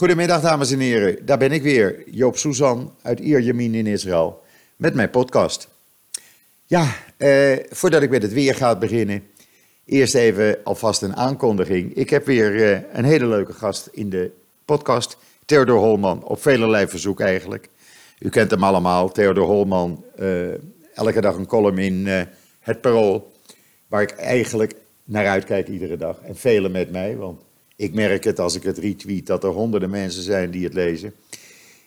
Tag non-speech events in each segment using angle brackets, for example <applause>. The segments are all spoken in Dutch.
Goedemiddag dames en heren, daar ben ik weer, Joop Suzan uit Ierjemien in Israël, met mijn podcast. Ja, eh, voordat ik met het weer ga beginnen, eerst even alvast een aankondiging. Ik heb weer eh, een hele leuke gast in de podcast, Theodor Holman, op velerlei verzoek eigenlijk. U kent hem allemaal, Theodor Holman, eh, elke dag een column in eh, Het Parool, waar ik eigenlijk naar uitkijk iedere dag. En velen met mij, want ik merk het als ik het retweet dat er honderden mensen zijn die het lezen.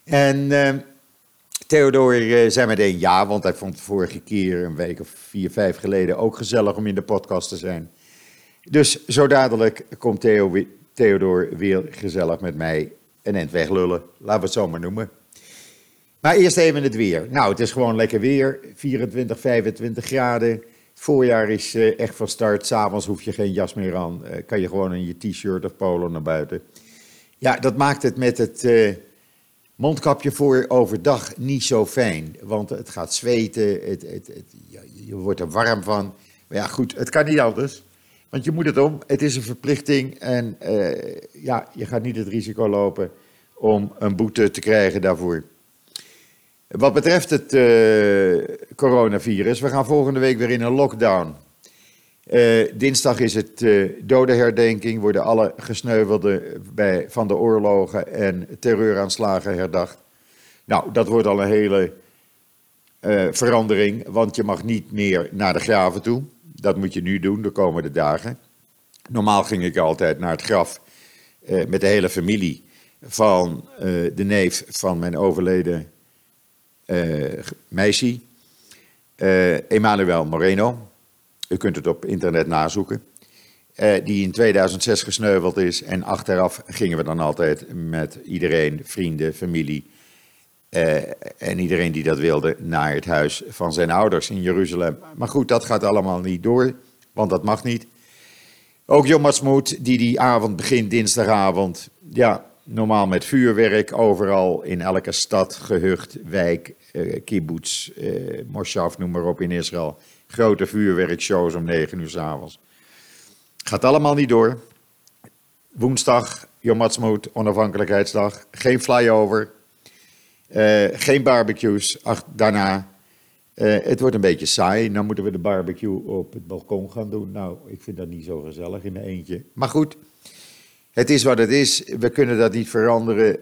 En uh, Theodor uh, zei meteen ja, want hij vond de vorige keer, een week of vier, vijf geleden, ook gezellig om in de podcast te zijn. Dus zo dadelijk komt Theo, Theodor weer gezellig met mij een end weglullen, laten we het zo maar noemen. Maar eerst even het weer. Nou, het is gewoon lekker weer, 24, 25 graden voorjaar is uh, echt van start. S'avonds hoef je geen jas meer aan. Uh, kan je gewoon in je t-shirt of polo naar buiten. Ja, dat maakt het met het uh, mondkapje voor overdag niet zo fijn. Want het gaat zweten, het, het, het, je wordt er warm van. Maar ja, goed, het kan niet anders. Want je moet het om, het is een verplichting. En ja, je gaat niet het risico lopen om een boete te krijgen daarvoor. Wat betreft het uh, coronavirus, we gaan volgende week weer in een lockdown. Uh, dinsdag is het uh, dodenherdenking, worden alle gesneuvelden bij, van de oorlogen en terreuraanslagen herdacht. Nou, dat wordt al een hele verandering, want je mag niet meer naar de graven toe. Dat moet je nu doen de komende dagen. Normaal ging ik altijd naar het graf met de hele familie van de neef van mijn overleden meisje, uh, Emmanuel Moreno. U kunt het op internet nazoeken. Uh, die in 2006 gesneuveld is. En achteraf gingen we dan altijd met iedereen, vrienden, familie. en iedereen die dat wilde, naar het huis van zijn ouders in Jeruzalem. Maar goed, dat gaat allemaal niet door, want dat mag niet. Ook Ha'atzmaut, die die avond begint, dinsdagavond. Ja, normaal met vuurwerk overal in elke stad, gehucht, wijk, uh, kibbutz, uh, moshav, noem maar op in Israël. Grote vuurwerkshows om 9 uur s avonds. Gaat allemaal niet door. Woensdag, Yom onafhankelijkheidsdag. Geen flyover. Uh, geen barbecues. Ach, daarna. het wordt een beetje saai. Dan moeten we de barbecue op het balkon gaan doen. Nou, ik vind dat niet zo gezellig in mijn eentje. Maar goed. Het is wat het is. We kunnen dat niet veranderen. Uh,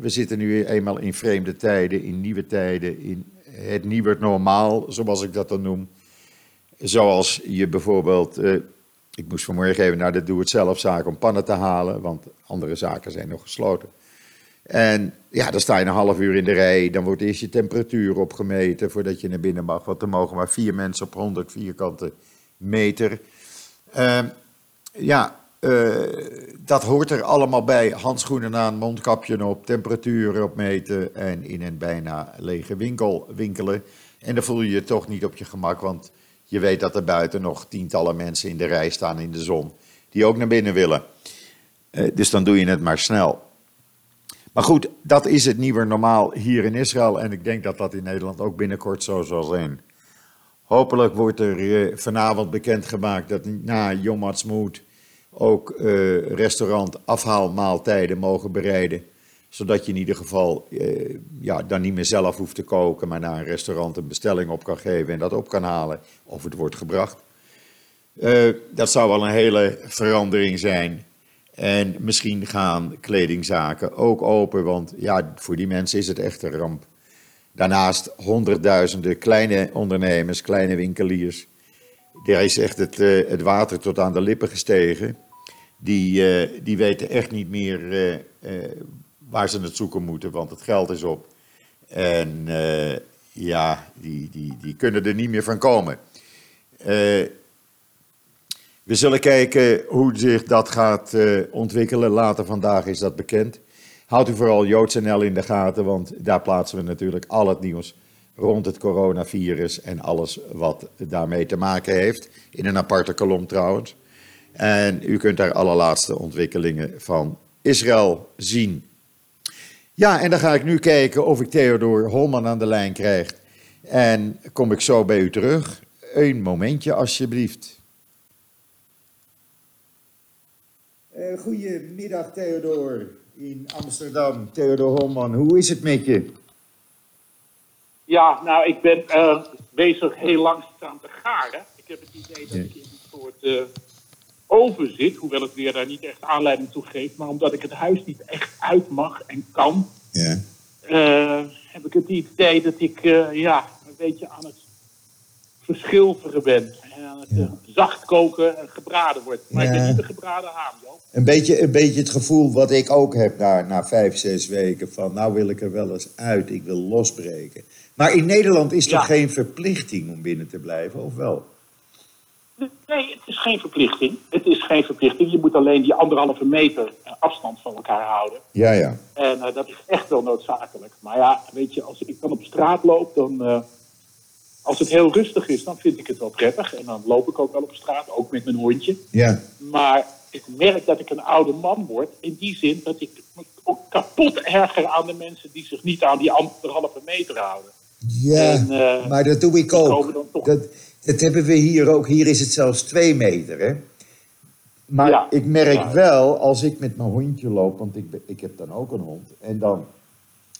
we zitten nu eenmaal in vreemde tijden, in nieuwe tijden, in het nieuwe normaal, zoals ik dat dan noem. Zoals je bijvoorbeeld, uh, ik moest vanmorgen even naar de doe-het-zelf-zaak om pannen te halen, want andere zaken zijn nog gesloten. En ja, dan sta je een half uur in de rij, dan wordt eerst je temperatuur opgemeten voordat je naar binnen mag, want er mogen maar vier mensen op 100 vierkante meter. Uh, ja, uh, dat hoort er allemaal bij. Handschoenen aan, mondkapje op, temperatuur opmeten en in een bijna lege winkel winkelen. En dan voel je je toch niet op je gemak, want je weet dat er buiten nog tientallen mensen in de rij staan in de zon die ook naar binnen willen. Uh, dus dan doe je het maar snel. Maar goed, dat is het nieuwe normaal hier in Israël en ik denk dat dat in Nederland ook binnenkort zo zal zijn. Hopelijk wordt er uh, vanavond bekendgemaakt dat na Yom Ha'atzmaut ook uh, restaurant afhaalmaaltijden mogen bereiden. Zodat je in ieder geval uh, ja, dan niet meer zelf hoeft te koken, maar naar een restaurant een bestelling op kan geven en dat op kan halen. Of het wordt gebracht. Uh, dat zou wel een hele verandering zijn. En misschien gaan kledingzaken ook open, want ja, voor die mensen is het echt een ramp. Daarnaast honderdduizenden kleine ondernemers, kleine winkeliers daar is echt het, uh, het water tot aan de lippen gestegen. Die, uh, die weten echt niet meer uh, waar ze het zoeken moeten, want het geld is op. En ja, die, die, die kunnen er niet meer van komen. we zullen kijken hoe zich dat gaat ontwikkelen. Later vandaag is dat bekend. Houdt u vooral JoodsNL in de gaten, want daar plaatsen we natuurlijk al het nieuws rond het coronavirus en alles wat daarmee te maken heeft. In een aparte kolom trouwens. En u kunt daar alle laatste ontwikkelingen van Israël zien. Ja, en dan ga ik nu kijken of ik Theodor Holman aan de lijn krijg. En kom ik zo bij u terug. Een momentje alsjeblieft. Uh, goedemiddag Theodor in Amsterdam. Theodor Holman, hoe is het met je? Ja, nou ik ben uh, bezig heel langzaam te garen. Ik heb het idee dat ik in een soort uh, oven zit, hoewel het weer daar niet echt aanleiding toe geeft. Maar omdat ik het huis niet echt uit mag en kan, ja. heb ik het idee dat ik ja, een beetje aan het verschilveren ben. En aan het ja. zacht koken en gebraden wordt. Maar ik ben niet de gebraden haan, joh. Een beetje, een beetje het gevoel wat ik ook heb na, na vijf, zes weken. Van nou wil ik er wel eens uit, ik wil losbreken. Maar in Nederland is er geen verplichting om binnen te blijven, of wel? Nee, het is geen verplichting. Het is geen verplichting. Je moet alleen die anderhalve meter afstand van elkaar houden. Ja, ja. En uh, dat is echt wel noodzakelijk. Maar ja, weet je, als ik dan op straat loop, dan... Uh, als het heel rustig is, dan vind ik het wel prettig. En dan loop ik ook wel op straat, ook met mijn hondje. Ja. Maar ik merk dat ik een oude man word. In die zin dat ik me ook kapot erger aan de mensen die zich niet aan die anderhalve meter houden. Ja, en, uh, maar dat doe ik ook. Dat, dat hebben we hier ook. Hier is het zelfs twee meter, hè? Maar ja, ik merk ja. wel, als ik met mijn hondje loop, want ik, ik heb dan ook een hond, en dan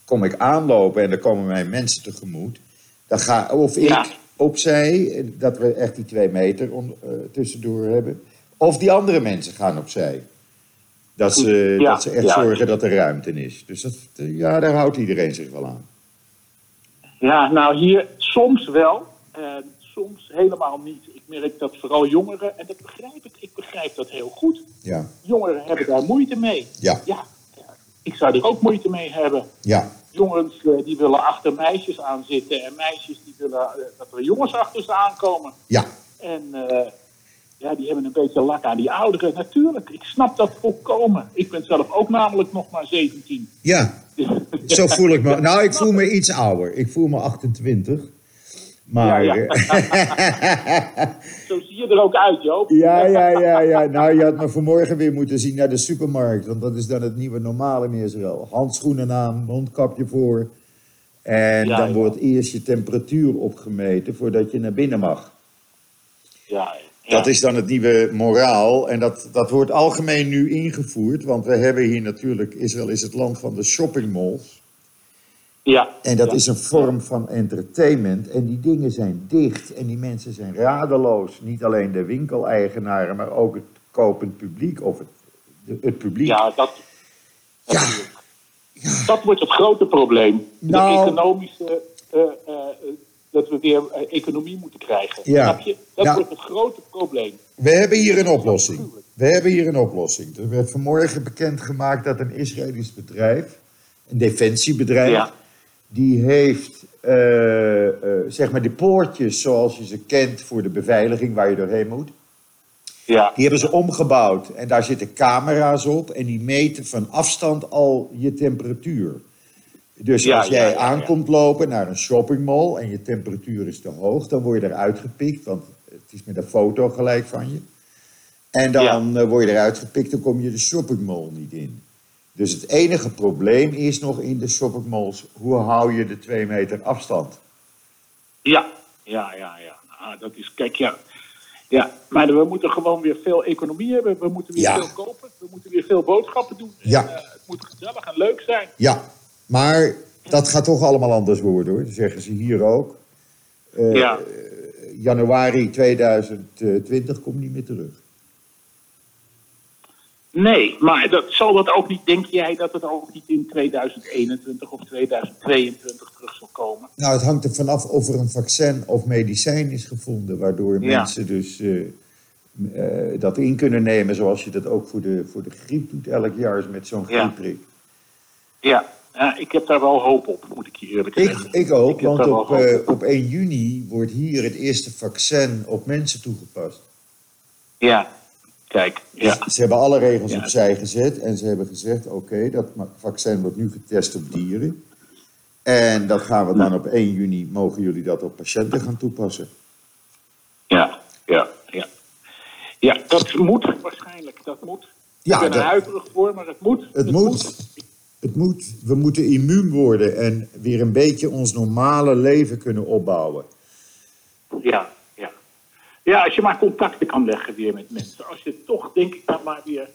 kom ik aanlopen en dan komen mijn mensen tegemoet. Dan ga, of ik ja. opzij, dat we echt die twee meter on, uh, tussendoor hebben. Of die andere mensen gaan opzij. Dat ze, dat ze echt zorgen dat er ruimte is. Dus dat, ja, daar houdt iedereen zich wel aan. Ja, nou hier soms wel. Uh, soms helemaal niet. Ik merk dat vooral jongeren, en dat begrijp ik, ik begrijp dat heel goed. Ja. Jongeren hebben daar moeite mee. Ja. ja. Ik zou er ook moeite mee hebben. Ja. Jongens uh, die willen achter meisjes aanzitten en meisjes die willen uh, dat er jongens achter ze aankomen. Ja. En uh, ja, die hebben een beetje lak aan die ouderen. Natuurlijk, ik snap dat volkomen. Ik ben zelf ook namelijk nog maar 17. Ja, <laughs> zo voel ik me. Nou, ik voel me iets ouder. Ik voel me 28. Maar... Ja, ja. <laughs> Zo zie je er ook uit, Joop. Ja, ja, ja, ja. Nou, je had me vanmorgen weer moeten zien naar de supermarkt. Want dat is dan het nieuwe normale in Israël. Handschoenen aan, mondkapje voor. En ja, dan wordt eerst je temperatuur opgemeten voordat je naar binnen mag. Ja, dat is dan het nieuwe moraal. En dat, dat wordt algemeen nu ingevoerd. Want we hebben hier natuurlijk, Israël is het land van de shoppingmalls. Ja. En dat ja. is een vorm van entertainment. En die dingen zijn dicht. En die mensen zijn radeloos. Niet alleen de winkeleigenaren, maar ook het kopend publiek. Of het, het publiek. Ja, dat. Ja. ja. Dat wordt het grote probleem. Nou, de economische. Uh, uh, dat we weer uh, economie moeten krijgen. Ja. Snap je? Dat Ja. wordt het grote probleem. We hebben hier een oplossing. We hebben hier een oplossing. Er werd vanmorgen bekendgemaakt dat een Israëlisch bedrijf, een defensiebedrijf, Ja. die heeft eh, eh, zeg maar de poortjes zoals je ze kent voor de beveiliging waar je doorheen moet. Ja. Die hebben ze omgebouwd en daar zitten camera's op en die meten van afstand al je temperatuur. Dus Ja, als jij ja, aankomt lopen naar een shoppingmall en je temperatuur is te hoog, dan word je eruit gepikt, want het is met een foto gelijk van je. En dan eh, word je eruit gepikt, dan kom je de shoppingmall niet in. Dus het enige probleem is nog in de shoppingmalls, hoe hou je de twee meter afstand? Ja, ja, ja, ja. Ah, dat is, kijk, ja. Ja, maar we moeten gewoon weer veel economie hebben. We moeten weer Ja. veel kopen. We moeten weer veel boodschappen doen. En, Ja. eh, het moet gezellig en leuk zijn. Ja, maar dat gaat toch allemaal anders worden hoor, dat zeggen ze hier ook. Eh, Ja. Januari 2020 komt niet meer terug. Nee, maar dat, zal dat ook niet, denk jij dat het ook niet in 2021 of 2022 terug zal komen? Nou, het hangt er vanaf of er een vaccin of medicijn is gevonden, waardoor Ja. mensen dus eh, eh, dat in kunnen nemen, zoals je dat ook voor de, voor de griep doet elk jaar met zo'n Ja. griepprik. Ja, ja, ik heb daar wel hoop op, moet ik je eerlijk Ik, zeggen. ik ook, Ik heb want op, eh, op. op 1 juni wordt hier het eerste vaccin op mensen toegepast. Ja, kijk, ja. Dus ze hebben alle regels Ja. opzij gezet en ze hebben gezegd: oké, dat vaccin wordt nu getest op dieren. En dat gaan we dan op 1 juni, mogen jullie dat op patiënten gaan toepassen. Ja, ja, ja. Ja, dat moet waarschijnlijk, dat moet. Ja, ik ben dat- er huiverig voor, maar het moet. Het moet. Het moet. We moeten immuun worden en weer een beetje ons normale leven kunnen opbouwen. Ja, ja. Ja, als je maar contacten kan leggen weer met mensen. Als je toch, denk ik, dan maar weer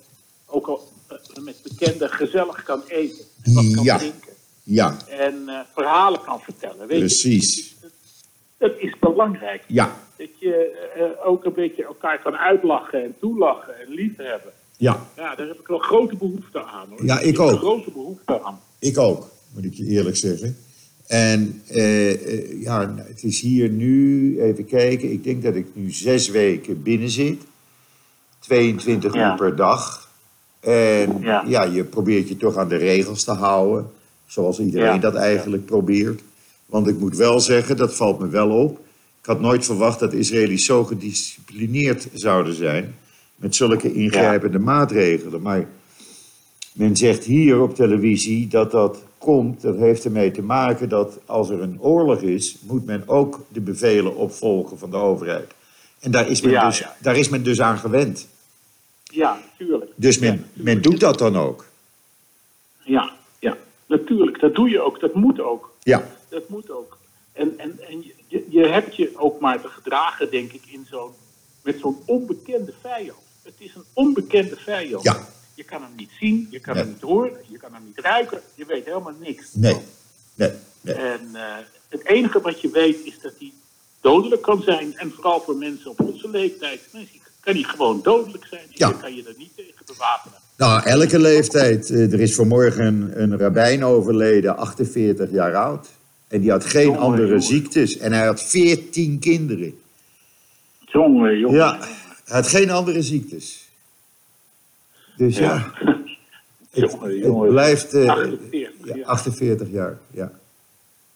ook al eh, met bekenden gezellig kan eten. En wat kan Ja. drinken. Ja, En eh, verhalen kan vertellen. Weet precies. Je? Dat is belangrijk. Ja, Dat je eh, ook een beetje elkaar kan uitlachen en toelachen en lief hebben. Ja, Ja, daar heb ik wel grote behoefte aan. Hoor. Ja, ik heb ook. grote behoefte aan. ik ook, moet ik je eerlijk zeggen. En eh, eh, ja, nou, het is hier nu, even kijken, ik denk dat ik nu zes weken binnen zit. 22 Ja. uur per dag. En ja. Ja. je probeert je toch aan de regels te houden. Zoals iedereen Ja. dat eigenlijk probeert. Want ik moet wel zeggen, dat valt me wel op. Ik had nooit verwacht dat Israëli's zo gedisciplineerd zouden zijn. Met zulke ingrijpende maatregelen. Maar men zegt hier op televisie dat dat komt. Dat heeft ermee te maken dat als er een oorlog is, moet men ook de bevelen opvolgen van de overheid. En daar is men, Ja, dus, ja. daar is men dus aan gewend. Ja, tuurlijk. Dus men, men doet dat dan ook. Ja, ja, natuurlijk. Dat doe je ook. Dat moet ook. Ja, Dat moet ook. En, en, en je- je, je hebt je ook maar te gedragen, denk ik, in zo'n, met zo'n onbekende vijand. Het is een onbekende vijand. Ja. Je kan hem niet zien, je kan Nee. hem niet horen, je kan hem niet ruiken. Je weet helemaal niks. nee, nee, nee. En eh, het enige wat je weet is dat hij dodelijk kan zijn. En vooral voor mensen op onze leeftijd kan hij gewoon dodelijk zijn. En Ja. je kan je er niet tegen bewapenen. Nou, elke leeftijd. Eh, Er is vanmorgen een, een rabbijn overleden, 48 jaar oud. En die had geen Jongen, andere jongen. ziektes. En hij had 14 kinderen. Jongen, jongen. Ja, hij had geen andere ziektes. Dus ja, <laughs> het, jongen, het jongen. blijft eh, 48, ja, ja. 48 jaar. Ja.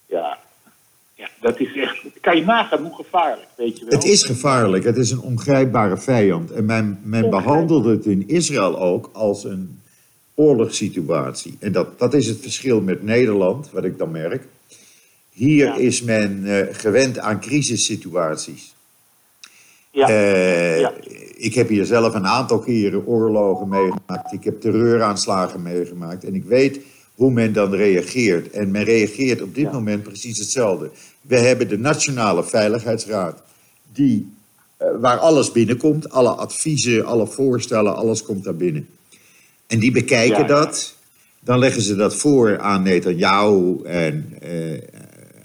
Ja. ja, dat is echt. Kan je nagaan hoe gevaarlijk, weet je wel? Het is gevaarlijk, het is een ongrijpbare vijand. En men, men behandelt het in Israël ook als een oorlogssituatie. En dat, dat is het verschil met Nederland, wat ik dan merk. Hier Ja. is men eh, gewend aan crisissituaties. Ja, Eh, Ja. Ik heb hier zelf een aantal keren oorlogen meegemaakt. Ik heb terreuraanslagen meegemaakt. En ik weet hoe men dan reageert. En men reageert op dit Ja. moment precies hetzelfde. We hebben de Nationale Veiligheidsraad, die, eh, waar alles binnenkomt. Alle adviezen, alle voorstellen, alles komt daar binnen. En die bekijken Ja, ja. dat. Dan leggen ze dat voor aan Netanyahu en eh,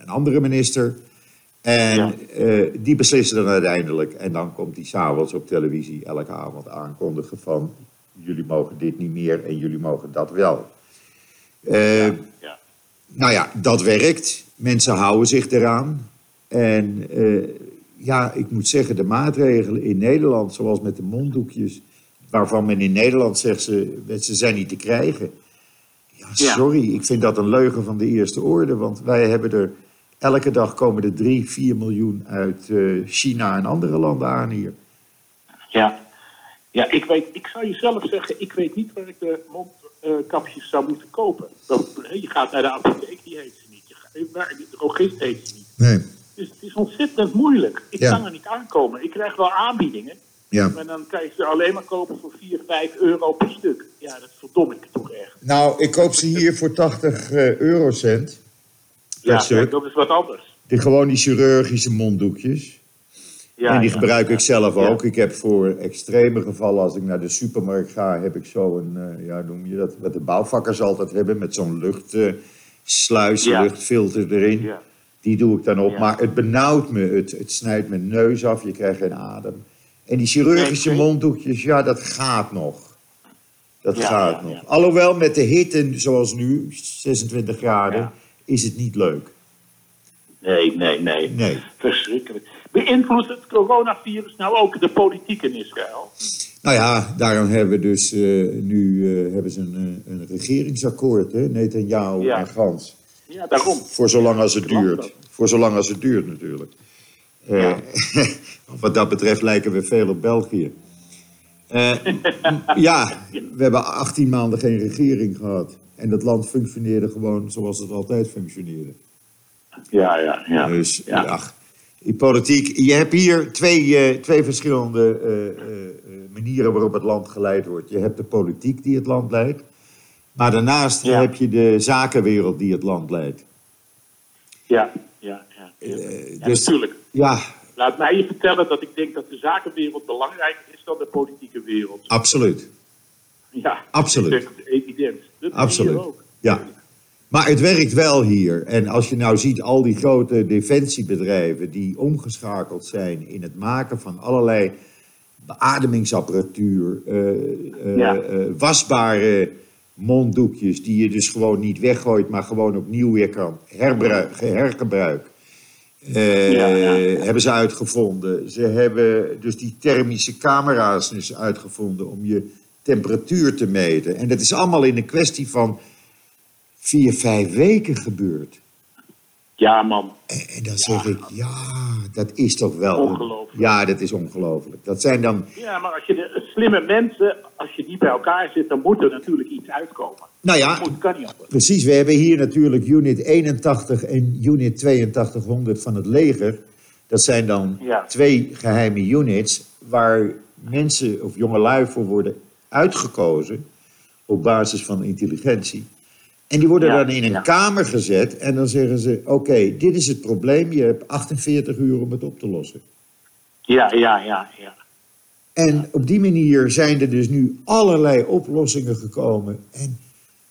een andere minister. En Ja. eh, die beslissen dan uiteindelijk. En dan komt die s'avonds op televisie elke avond aankondigen van... jullie mogen dit niet meer en jullie mogen dat wel. Eh, ja. Nou ja, dat werkt. Mensen houden zich eraan. En eh, ja, ik moet zeggen, de maatregelen in Nederland, zoals met de monddoekjes... waarvan men in Nederland zegt, ze, ze zijn niet te krijgen. Ja. sorry, ik vind dat een leugen van de eerste orde. Want wij hebben er... Elke dag komen er 3, 4 miljoen uit eh, China en andere landen aan hier. Ja. ja, ik weet, ik zou je zelf zeggen, ik weet niet waar ik de mondkapjes zou moeten kopen. Hè, je gaat naar de apotheek, die heeft ze niet. Je gaat, naar de drogist heeft ze niet. Nee. Dus het is ontzettend moeilijk. Ik Ja. kan er niet aankomen. Ik krijg wel aanbiedingen, Ja. maar dan kan je ze alleen maar kopen voor 4, 5 euro per stuk. Ja, dat verdom ik toch echt. Nou, ik koop ze hier voor 80 eh, eurocent. Ja, Dat stuk. kijk, dat is wat anders. Die, gewoon die chirurgische monddoekjes. Ja, en die ja, gebruik ik zelf ook. Ik heb voor extreme gevallen, als ik naar de supermarkt ga, heb ik zo'n, eh ja, noem je dat, wat de bouwvakkers altijd hebben, met zo'n luchtsluis, Ja. luchtfilter erin. Ja. Die doe ik dan op. Maar het benauwt me, het, het snijdt mijn neus af, je krijgt geen adem. En die chirurgische Nee, monddoekjes, ja, dat gaat nog. Dat gaat nog. Alhoewel met de hitte zoals nu, 26 graden. Is het niet leuk. Nee, nee, nee. Nee. Verschrikkelijk. Beïnvloedt het coronavirus nou ook de politiek in Israël? Nou ja, daarom hebben we dus eh, nu eh, hebben ze een, eh, een regeringsakkoord, hè, Netanyahu Ja. en Gans. Ja, daarom. Voor zolang als het duurt. Voor zolang als het duurt natuurlijk. Ja. <laughs> wat dat betreft lijken we veel op België. <laughs> Ja, we hebben 18 maanden geen regering gehad. En dat land functioneerde gewoon zoals het altijd functioneerde. Ja, ja, ja. Dus ja. ach, in politiek, je hebt hier twee, eh, twee verschillende eh, eh, manieren waarop het land geleid wordt. Je hebt de politiek die het land leidt, maar daarnaast Ja. heb je de zakenwereld die het land leidt. Ja, ja, ja. ja. Ja, dus natuurlijk. ja, Laat mij je vertellen dat ik denk dat de zakenwereld belangrijker is dan de politieke wereld. absoluut. Ja, Absoluut. Dat is evident. Dat Absoluut. ook. Ja. Maar het werkt wel hier. En als je nou ziet al die grote defensiebedrijven die omgeschakeld zijn in het maken van allerlei beademingsapparatuur, eh, eh, Ja. eh, wasbare monddoekjes die je dus gewoon niet weggooit, maar gewoon opnieuw weer kan hergebruiken. Ja, ja. Hebben ze uitgevonden. Ze hebben dus die thermische camera's dus uitgevonden om je temperatuur te meten. En dat is allemaal in een kwestie van vier, vijf weken gebeurd. Ja, man. En, en dan zeg ik, ja, dat is toch wel... Ongelooflijk. Ja, dat is ongelooflijk. Dat zijn dan... Ja, maar als je de slimme mensen, als je die bij elkaar zit, dan moet er natuurlijk iets uitkomen. Nou ja, Dat kan niet anders. precies. We hebben hier natuurlijk unit 81 en unit 8200 van het leger. Dat zijn dan Ja. twee geheime units waar mensen of jongelui voor worden uitgekozen op basis van intelligentie. En die worden Ja, dan in een ja. kamer gezet en dan zeggen ze: Oké, dit is het probleem, je hebt 48 uur om het op te lossen. Ja, ja, ja, ja. En op die manier zijn er dus nu allerlei oplossingen gekomen. En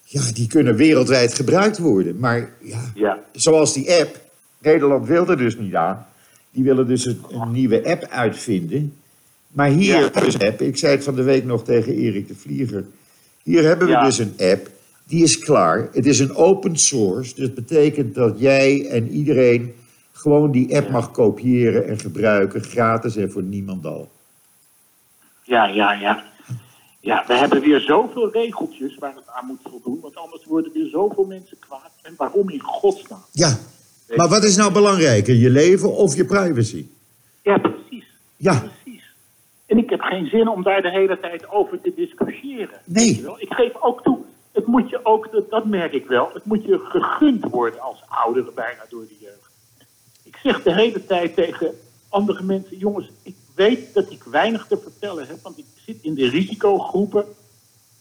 ja, die kunnen wereldwijd gebruikt worden. Maar ja, Ja, zoals die app, Nederland wil er dus niet aan. Die willen dus een, een nieuwe app uitvinden. Maar hier Ja. we een app, ik zei het van de week nog tegen Erik de Vlieger. Hier hebben we Ja. dus een app, die is klaar. Het is een open source, dus dat betekent dat jij en iedereen gewoon die app mag kopiëren en gebruiken, gratis en voor niemandal. ja, ja, ja. Ja, we hebben weer zoveel regeltjes waar het aan moet voldoen, want anders worden weer zoveel mensen kwaad. En waarom in godsnaam? Ja, maar wat is nou belangrijker, je leven of je privacy? Ja, precies. Ja, Precies. En ik heb geen zin om daar de hele tijd over te discussiëren. Nee. Ik geef ook toe, het moet je ook, dat, dat merk ik wel, het moet je gegund worden als oudere bijna door de jeugd. Ik zeg de hele tijd tegen andere mensen, jongens, ik weet dat ik weinig te vertellen heb, want ik zit in de risicogroepen.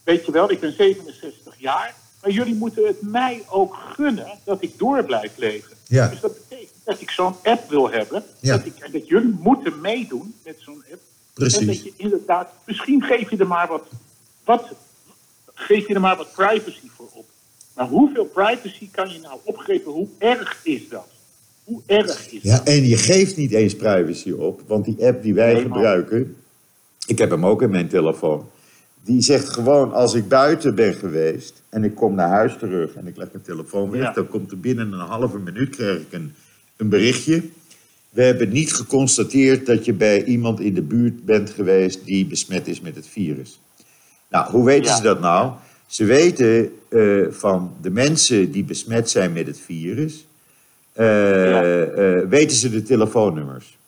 Weet je wel, ik ben 67 jaar, maar jullie moeten het mij ook gunnen dat ik door blijf leven. Ja. Dus dat betekent dat ik zo'n app wil hebben, Ja. dat, ik, en dat jullie moeten meedoen met zo'n app. Precies. En dat je inderdaad, misschien geef je er maar wat, wat, geef je er maar wat privacy voor op. Maar hoeveel privacy kan je nou opgeven? Hoe erg is dat? Hoe erg is Ja, dat? en je geeft niet eens privacy op, want die app die wij Nee, gebruiken, ik heb hem ook in mijn telefoon, die zegt gewoon als ik buiten ben geweest en ik kom naar huis terug en ik leg mijn telefoon weg, Ja. dan komt er binnen een halve minuut krijg ik een, een berichtje. We hebben niet geconstateerd dat je bij iemand in de buurt bent geweest die besmet is met het virus. Nou, hoe weten Ja. ze dat nou? Ze weten eh, van de mensen die besmet zijn met het virus, eh, Ja. eh, weten ze de telefoonnummers.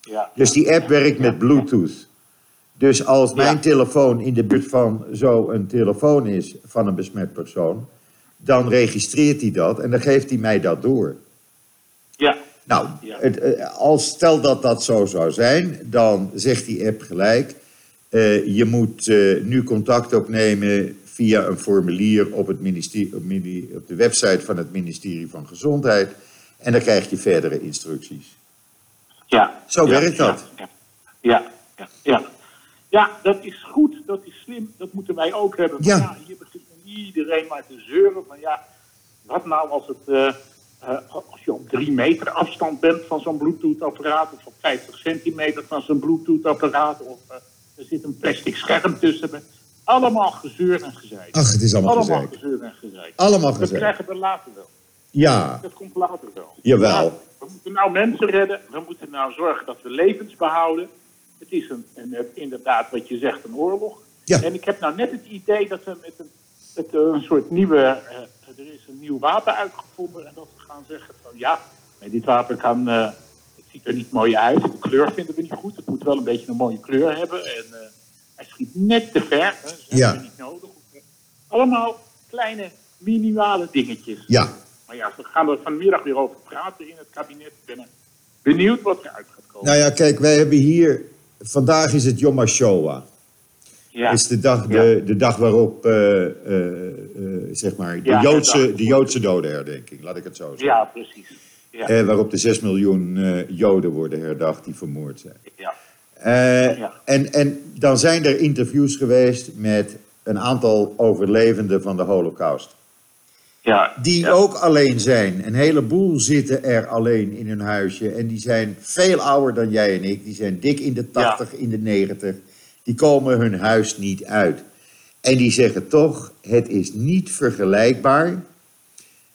Ja. Dus die app werkt met Bluetooth. Dus als mijn telefoon in de buurt van zo'n telefoon is van een besmet persoon, dan registreert hij dat en dan geeft hij mij dat door. ja. Nou, Ja. het, eh, als stel dat dat zo zou zijn, dan zegt die app gelijk: eh, je moet eh, nu contact opnemen via een formulier op, het ministerie, op, mini- op de website van het ministerie van Gezondheid. En dan krijg je verdere instructies. Ja. Zo Ja, werkt dat. Ja, ja, ja. ja. Ja, dat is goed, dat is slim, dat moeten wij ook hebben. Maar Ja. hier begint iedereen maar te zeuren van ja, wat nou als het, eh, als je op drie meter afstand bent van zo'n Bluetooth-apparaat, of op 50 centimeter van zo'n Bluetooth-apparaat, of eh, er zit een plastic scherm tussen. Allemaal gezeur en gezeik. Ach, het is allemaal Allemaal gezeik. gezeur en gezeik. Allemaal Dat krijgen we later wel. Ja, Dat komt later wel. Jawel. Ja, we moeten nou mensen redden. We moeten nou zorgen dat we levens behouden. Het is een, een, een- inderdaad, wat je zegt, een oorlog. Ja. En ik heb nou net het idee dat we met een, met een soort nieuwe... er is een nieuw wapen uitgevonden. En dat we gaan zeggen van ja, dit wapen kan... eh, het ziet er niet mooi uit. De kleur vinden we niet goed. Het moet wel een beetje een mooie kleur hebben. En eh, hij schiet net te ver. Hè, dat Ja. we niet nodig. Allemaal kleine, minimale dingetjes. ja. Maar ja, we gaan er vanmiddag weer over praten in het kabinet. Ik ben benieuwd wat eruit gaat komen. Nou ja, kijk, wij hebben hier. Vandaag is het Yom HaShoah. ja. is de dag, de, de dag waarop, eh, zeg maar, de, Ja, Joodse, de Joodse dodenherdenking, laat ik het zo zeggen. ja, precies. Ja, Eh, waarop de 6 miljoen eh, Joden worden herdacht die vermoord zijn. ja, Eh, Ja. en, en dan zijn er interviews geweest met een aantal overlevenden van de Holocaust. Ja, Die ja. ook alleen zijn. Een heleboel zitten er alleen in hun huisje. En die zijn veel ouder dan jij en ik. Die zijn dik in de 80, in de 90. Die komen hun huis niet uit. En die zeggen toch: het is niet vergelijkbaar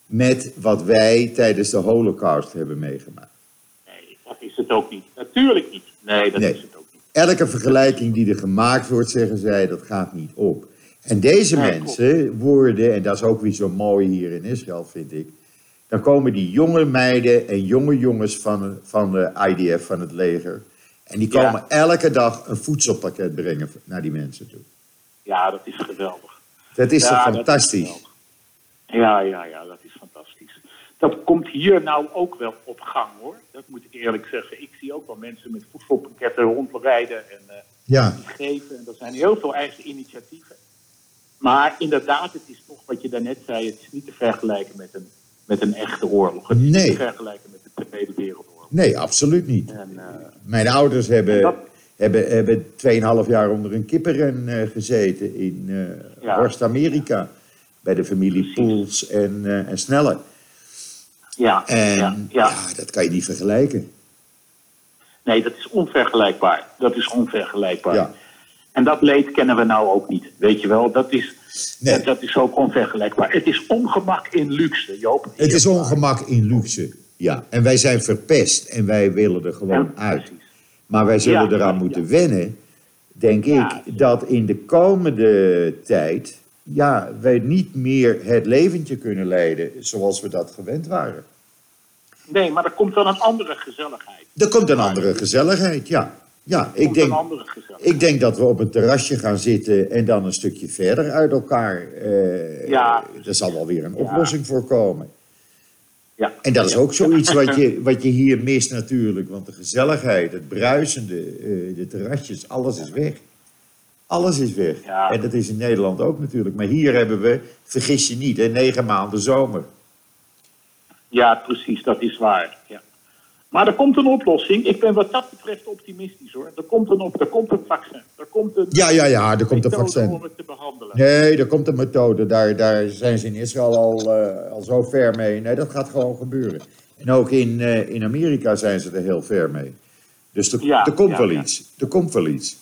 met wat wij tijdens de Holocaust hebben meegemaakt. Nee, dat is het ook niet. Natuurlijk niet. Nee, dat Nee. is het ook niet. Elke vergelijking die er gemaakt wordt, zeggen zij, dat gaat niet op. En deze mensen worden, en dat is ook weer zo mooi hier in Israël, vind ik. Dan komen die jonge meiden en jonge jongens van, van de IDF, van het leger. En die Ja. komen elke dag een voedselpakket brengen naar die mensen toe. Ja, dat is geweldig. Dat is Ja, toch dat is fantastisch? Ja, ja, ja, dat is fantastisch. Dat komt hier nou ook wel op gang hoor. Dat moet ik eerlijk zeggen. Ik zie ook wel mensen met voedselpakketten rondrijden en eh, Ja, geven. En er zijn heel veel eigen initiatieven. Maar inderdaad, het is toch wat je daarnet zei. Het is niet te vergelijken met een, met een echte oorlog. Het is niet te vergelijken met de Tweede Wereldoorlog. nee, absoluut niet. En, eh, Mijn ouders hebben, dat- hebben, hebben 2,5 jaar onder een kippenren eh, gezeten in eh Ja. Horst, Amerika. Bij de familie. Poels en, eh en Snelle. ja, En ja, ja. ja. dat kan je niet vergelijken. Nee, dat is onvergelijkbaar. Dat is onvergelijkbaar. Ja. En dat leed kennen we nou ook niet. Weet je wel, dat is, Nee. dat, dat is ook onvergelijkbaar. Het is ongemak in luxe, Joop. Het is ongemak in luxe. Ja, en wij zijn verpest en wij willen er gewoon Ja, uit. Maar wij zullen Ja, eraan ja, moeten ja. wennen, denk Ja. ik, dat in de komende tijd, ja, wij niet meer het leventje kunnen leiden zoals we dat gewend waren. Nee, maar er komt wel een andere gezelligheid. Er komt een andere gezelligheid, ja. Ja, ik denk, ik denk dat we op een terrasje gaan zitten en dan een stukje verder uit elkaar. eh Ja. Er zal wel weer een Ja. oplossing voor komen. Ja. En dat is ook zoiets wat je, <laughs> wat je hier mist natuurlijk. Want de gezelligheid, het bruisende, eh, de terrasjes, alles is weg. Alles is weg. Ja. En dat is in Nederland ook natuurlijk. Maar hier hebben we, vergis je niet, hè, negen maanden zomer. Ja, precies, dat is waar. Ja. Maar er komt een oplossing. Ik ben wat dat betreft optimistisch hoor. Er komt een, op, er komt een vaccin. Er komt een Ja, ja, ja, er komt een vaccin. om het te behandelen. Nee, er komt een methode. Daar, daar zijn ze in Israël al, eh, al zo ver mee. Nee, dat gaat gewoon gebeuren. En ook in, eh, in Amerika zijn ze er heel ver mee. Dus er, Ja, er komt ja, wel ja. iets. Er komt wel iets.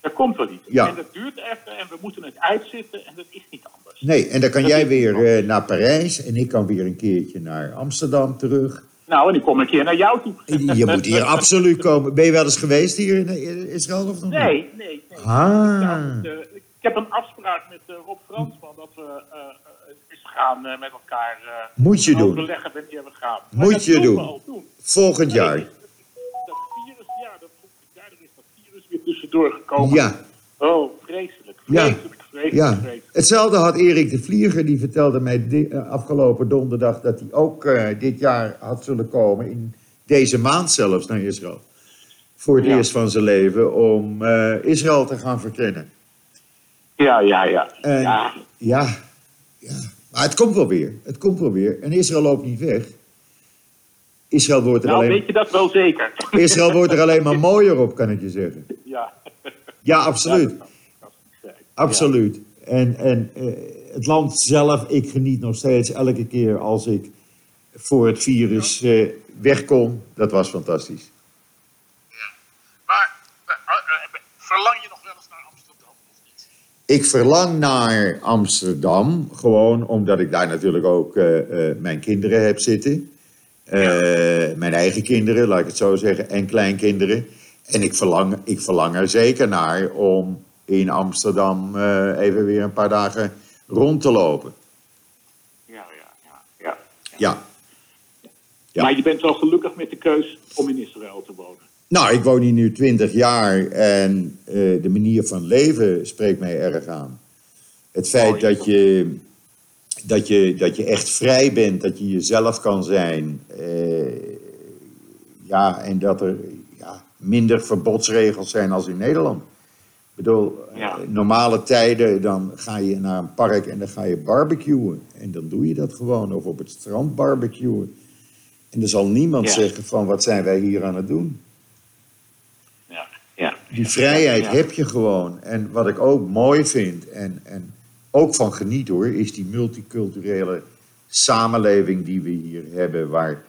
Er komt wel iets. Ja. En dat duurt even en we moeten het uitzitten en dat is niet anders. Nee, en dan kan Dat jij weer eh, naar Parijs en ik kan weer een keertje naar Amsterdam terug. Nou, en ik kom een keer naar jou toe. Je moet hier <laughs> absoluut komen. Ben je wel eens geweest hier in Israël of nog? Nee, nee, nee. Ah. De- ik heb een afspraak met eh, Rob Fransman dat we eh, eh, eens gaan eh, met elkaar eh, Moet je doen. overleggen wanneer we gaan. Maar Moet je doen. Volgend Nee, jaar. Dat virus, ja, dat, daardoor is dat virus weer tussendoor gekomen. Ja, Oh, vreselijk. Ja. Ja. Hetzelfde had Erik de Vlieger. Die vertelde mij eh, afgelopen donderdag dat hij ook eh, dit jaar had zullen komen. In deze maand zelfs naar Israël. Voor het Ja. eerst van zijn leven om eh, Israël te gaan verkennen. Ja, ja, ja. En- ja. Ja, ja. Maar het komt wel weer. Het komt wel weer. En Israël loopt niet weg. Israël wordt er, Nou, alleen, weet je dat wel zeker. Israël wordt er alleen maar <laughs> mooier op, kan ik je zeggen. ja. Ja, absoluut. Ja, Absoluut. En, en eh, het land zelf, ik geniet nog steeds elke keer als ik voor het virus eh, wegkom. Dat was fantastisch. Maar eh, verlang je nog wel eens naar Amsterdam of niet? Ik verlang naar Amsterdam, gewoon omdat ik daar natuurlijk ook mijn kinderen heb zitten. Mijn eigen kinderen, laat ik het zo zeggen, en kleinkinderen. En ik verlang, ik verlang er zeker naar om in Amsterdam eh, even weer een paar dagen rond te lopen. Ja, ja, ja. ja. Ja. Ja. Maar je bent wel gelukkig met de keus om in Israël te wonen. Nou, ik woon hier nu twintig jaar en eh, de manier van leven spreekt mij erg aan. Het feit dat je, dat, je, dat je echt vrij bent, dat je jezelf kan zijn. eh, ja, en dat er ja, minder verbodsregels zijn als in Nederland. Ik bedoel, Ja. eh, normale tijden, dan ga je naar een park en dan ga je barbecuen. En dan doe je dat gewoon, of op het strand barbecuen. En er zal niemand Ja. zeggen van, wat zijn wij hier aan het doen? Ja, ja. Die vrijheid heb je gewoon. En wat ik ook mooi vind en, en ook van geniet hoor, is die multiculturele samenleving die we hier hebben. Waar,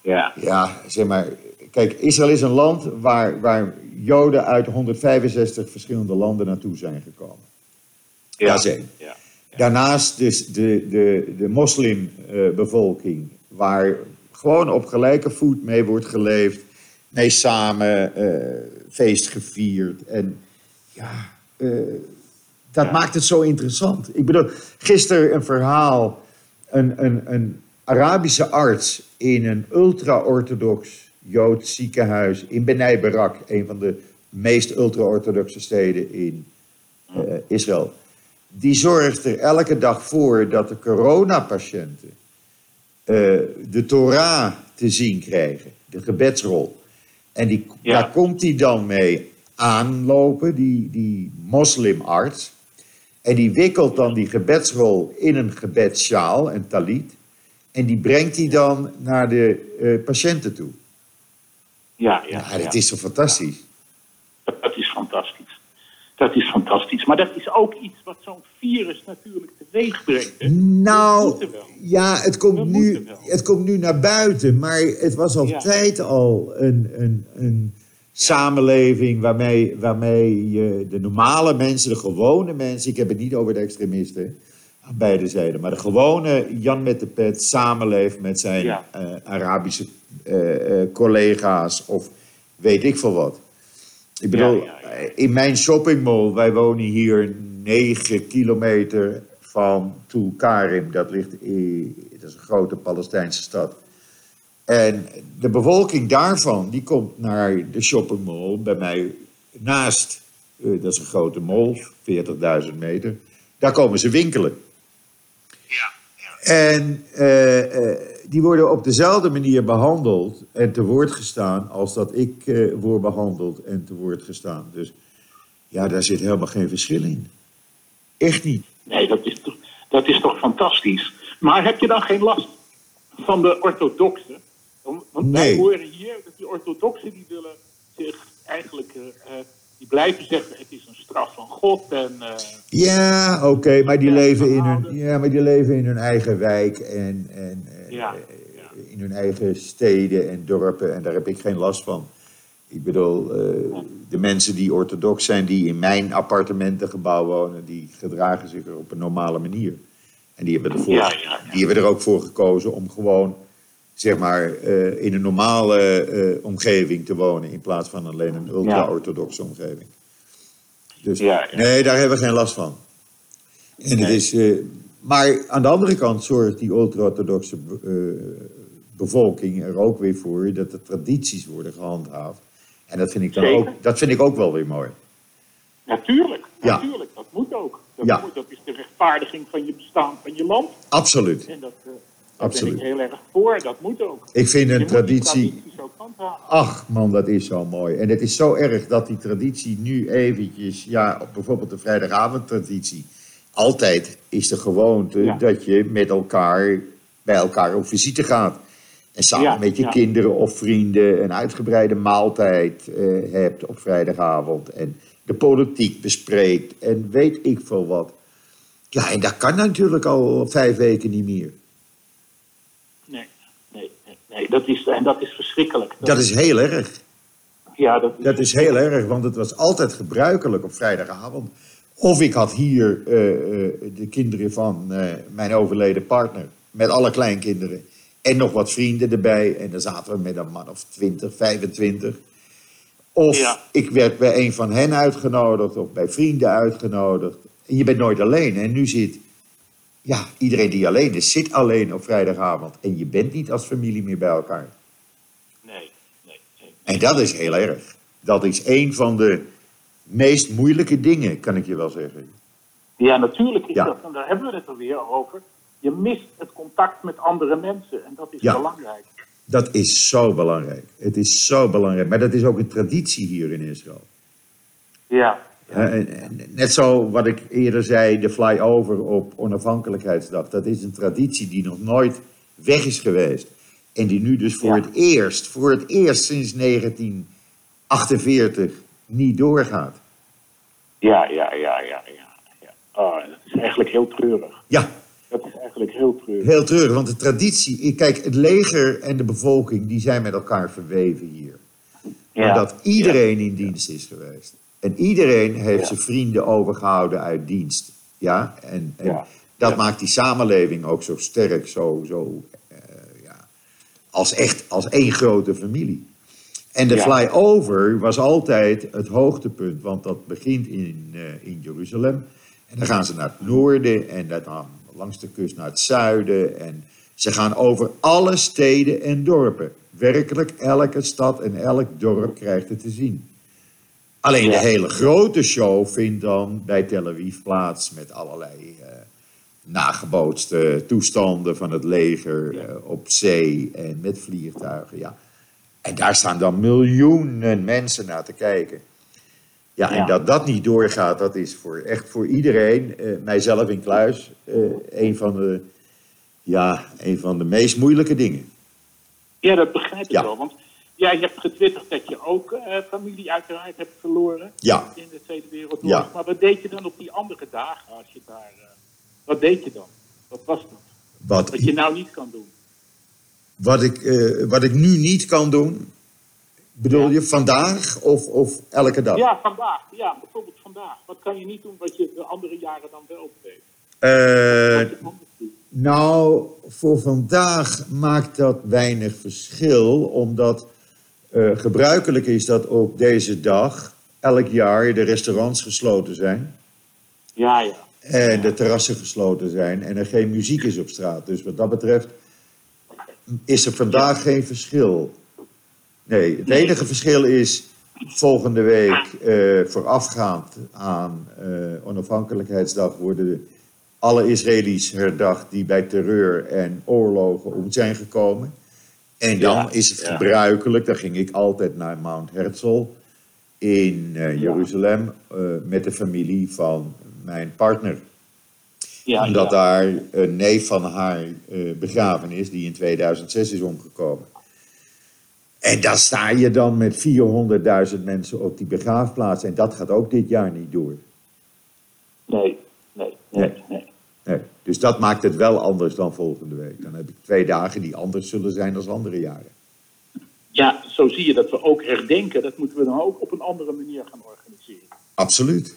Ja. ja, zeg maar, kijk, Israël is een land waar, waar Joden uit 165 verschillende landen naartoe zijn gekomen. Ja. Één. Ja. Daarnaast dus de, de, de moslimbevolking, waar gewoon op gelijke voet mee wordt geleefd, mee samen eh, feest gevierd. En ja, eh, dat Ja. maakt het zo interessant. Ik bedoel, gisteren een verhaal, een, een, een Arabische arts in een ultra-orthodox Joods ziekenhuis in Benai Barak, een van de meest ultra-orthodoxe steden in eh, Israël. Die zorgt er elke dag voor dat de coronapatiënten eh, de Torah te zien krijgen, de gebedsrol. En die, Ja. daar komt hij dan mee aanlopen, die, die moslimarts. En die wikkelt dan die gebedsrol in een gebedssjaal, een talit. En die brengt hij dan naar de eh, patiënten toe. Ja, ja, Ja, dat ja. is zo fantastisch. Dat, dat is fantastisch. Dat is fantastisch. Maar dat is ook iets wat zo'n virus natuurlijk teweeg brengt. Nou, ja, het komt, nu, het komt nu naar buiten, maar het was Ja. altijd al een, een, een samenleving waarmee, waarmee je de normale mensen, de gewone mensen, ik heb het niet over de extremisten aan beide zijden, maar de gewone Jan met de pet samenleeft met zijn Ja. eh, Arabische eh, eh, collega's of weet ik veel wat. Ik bedoel, Ja, ja, ja. in mijn shoppingmall, wij wonen hier 9 kilometer van Tulkarim. Dat ligt in, dat is een grote Palestijnse stad. En de bevolking daarvan, die komt naar de shoppingmall bij mij naast. dat is een grote mall, 40.000 meter. Daar komen ze winkelen. En eh, eh, die worden op dezelfde manier behandeld en te woord gestaan als dat ik eh, word behandeld en te woord gestaan. Dus ja, daar zit helemaal geen verschil in. Echt niet. Nee, dat is, toch, dat is toch fantastisch. Maar heb je dan geen last van de orthodoxen? Want wij Nee. horen hier dat die orthodoxen die willen zich eigenlijk... die blijven zeggen straf van God en... eh, Ja, oké, maar die Ja, leven in hun, ja, maar die leven in hun eigen wijk en, en eh, Ja, in hun eigen steden en dorpen en daar heb ik geen last van. Ik bedoel, eh, de mensen die orthodox zijn, die in mijn appartementengebouw wonen, die gedragen zich er op een normale manier. En die hebben, ervoor, Ja. Die hebben er ook voor gekozen om gewoon, zeg maar, in een normale omgeving te wonen, in plaats van alleen een ultra-orthodoxe omgeving. Dus Ja, ja. nee, daar hebben we geen last van. En het is, eh, maar aan de andere kant zorgt die ultra-orthodoxe eh, bevolking er ook weer voor dat de tradities worden gehandhaafd. En dat vind ik dan Zeker. ook, dat vind ik ook wel weer mooi. Natuurlijk, Ja. natuurlijk. Dat moet ook. Dat, Ja. moet, dat is de rechtvaardiging van je bestaan van je land. Absoluut. En dat, eh, Absoluut. ben ik heel erg voor. Dat moet ook. Ik vind een traditie. Ach man, dat is zo mooi. En het is zo erg dat die traditie nu eventjes, ja, bijvoorbeeld de vrijdagavondtraditie. Altijd is de gewoonte Ja. dat je met elkaar bij elkaar op visite gaat. En samen Ja, met je ja. kinderen of vrienden een uitgebreide maaltijd eh, hebt op vrijdagavond. En de politiek bespreekt en weet ik veel wat. Ja, en dat kan natuurlijk al vijf weken niet meer. Nee. Dat is, en dat is verschrikkelijk. Dat is heel erg. ja, dat is, Dat is heel erg, want het was altijd gebruikelijk op vrijdagavond. Of ik had hier eh, eh, de kinderen van eh, mijn overleden partner, met alle kleinkinderen. En nog wat vrienden erbij. En dan zaten we met een man of 20, 25. Of Ja. ik werd bij een van hen uitgenodigd, of bij vrienden uitgenodigd. En je bent nooit alleen. En nu zit, ja, iedereen die alleen is, zit alleen op vrijdagavond. En je bent niet als familie meer bij elkaar. Nee, nee, nee. En dat is heel erg. Dat is een van de meest moeilijke dingen, kan ik je wel zeggen. Ja, natuurlijk is Ja. dat, en daar hebben we het er weer over. Je mist het contact met andere mensen en dat is Ja. belangrijk. Dat is zo belangrijk. Het is zo belangrijk. Maar dat is ook een traditie hier in Israël. Ja, Net zo wat ik eerder zei, de flyover op onafhankelijkheidsdag. Dat is een traditie die nog nooit weg is geweest. En die nu dus voor Ja. het eerst, voor het eerst sinds 1948 niet doorgaat. Ja, ja, ja, ja, ja. Oh, dat is eigenlijk heel treurig. Ja, Dat is eigenlijk heel treurig. heel treurig, want de traditie... Kijk, het leger en de bevolking, die zijn met elkaar verweven hier. Ja. Omdat iedereen in dienst is geweest. En iedereen heeft Ja. zijn vrienden overgehouden uit dienst. Ja, en, en Ja. dat Ja. maakt die samenleving ook zo sterk, zo, zo eh, ja, als echt als één grote familie. En de flyover was altijd het hoogtepunt, want dat begint in, eh, in Jeruzalem. En dan gaan ze naar het noorden en dan langs de kust naar het zuiden. En ze gaan over alle steden en dorpen. Werkelijk elke stad en elk dorp krijgt het te zien. Alleen de hele grote show vindt dan bij Tel Aviv plaats met allerlei eh, nagebootste toestanden van het leger eh, op zee en met vliegtuigen. Ja. En daar staan dan miljoenen mensen naar te kijken. Ja, en Ja. dat dat niet doorgaat, dat is voor, echt voor iedereen, eh, mijzelf in kluis, een, van de, ja, een van de meest moeilijke dingen. Ja, dat begrijp ik Ja. wel. Want jij hebt getwitterd dat je ook eh, familie uiteraard hebt verloren Ja. in de Tweede Wereldoorlog. Ja. Maar wat deed je dan op die andere dagen als je daar... eh, wat deed je dan? Wat was dat? Wat, Wat je nou niet kan doen. wat, ik, eh, wat ik nu niet kan doen, bedoel Ja. je vandaag of, of elke dag? Ja, vandaag. Ja, bijvoorbeeld vandaag. Wat kan je niet doen wat je de andere jaren dan wel deed? Je. Nou, voor vandaag maakt dat weinig verschil, omdat eh, gebruikelijk is dat op deze dag elk jaar de restaurants gesloten zijn Ja, ja. en de terrassen gesloten zijn en er geen muziek is op straat. Dus wat dat betreft is er vandaag geen verschil. Nee, het enige verschil is volgende week eh, voorafgaand aan eh, onafhankelijkheidsdag worden alle Israëli's herdacht die bij terreur en oorlogen om zijn gekomen. En dan Ja, is het ja. gebruikelijk, dan ging ik altijd naar Mount Herzl in eh, Jeruzalem eh, met de familie van mijn partner ja omdat daar een neef van haar eh, begraven is, die in 2006 is omgekomen. En daar sta je dan met 400.000 mensen op die begraafplaats. En dat gaat ook dit jaar niet door. Nee. Dus dat maakt het wel anders dan volgende week. Dan heb ik twee dagen die anders zullen zijn dan andere jaren. Ja, zo zie je dat we ook herdenken. Dat moeten we dan ook op een andere manier gaan organiseren. Absoluut. Dat is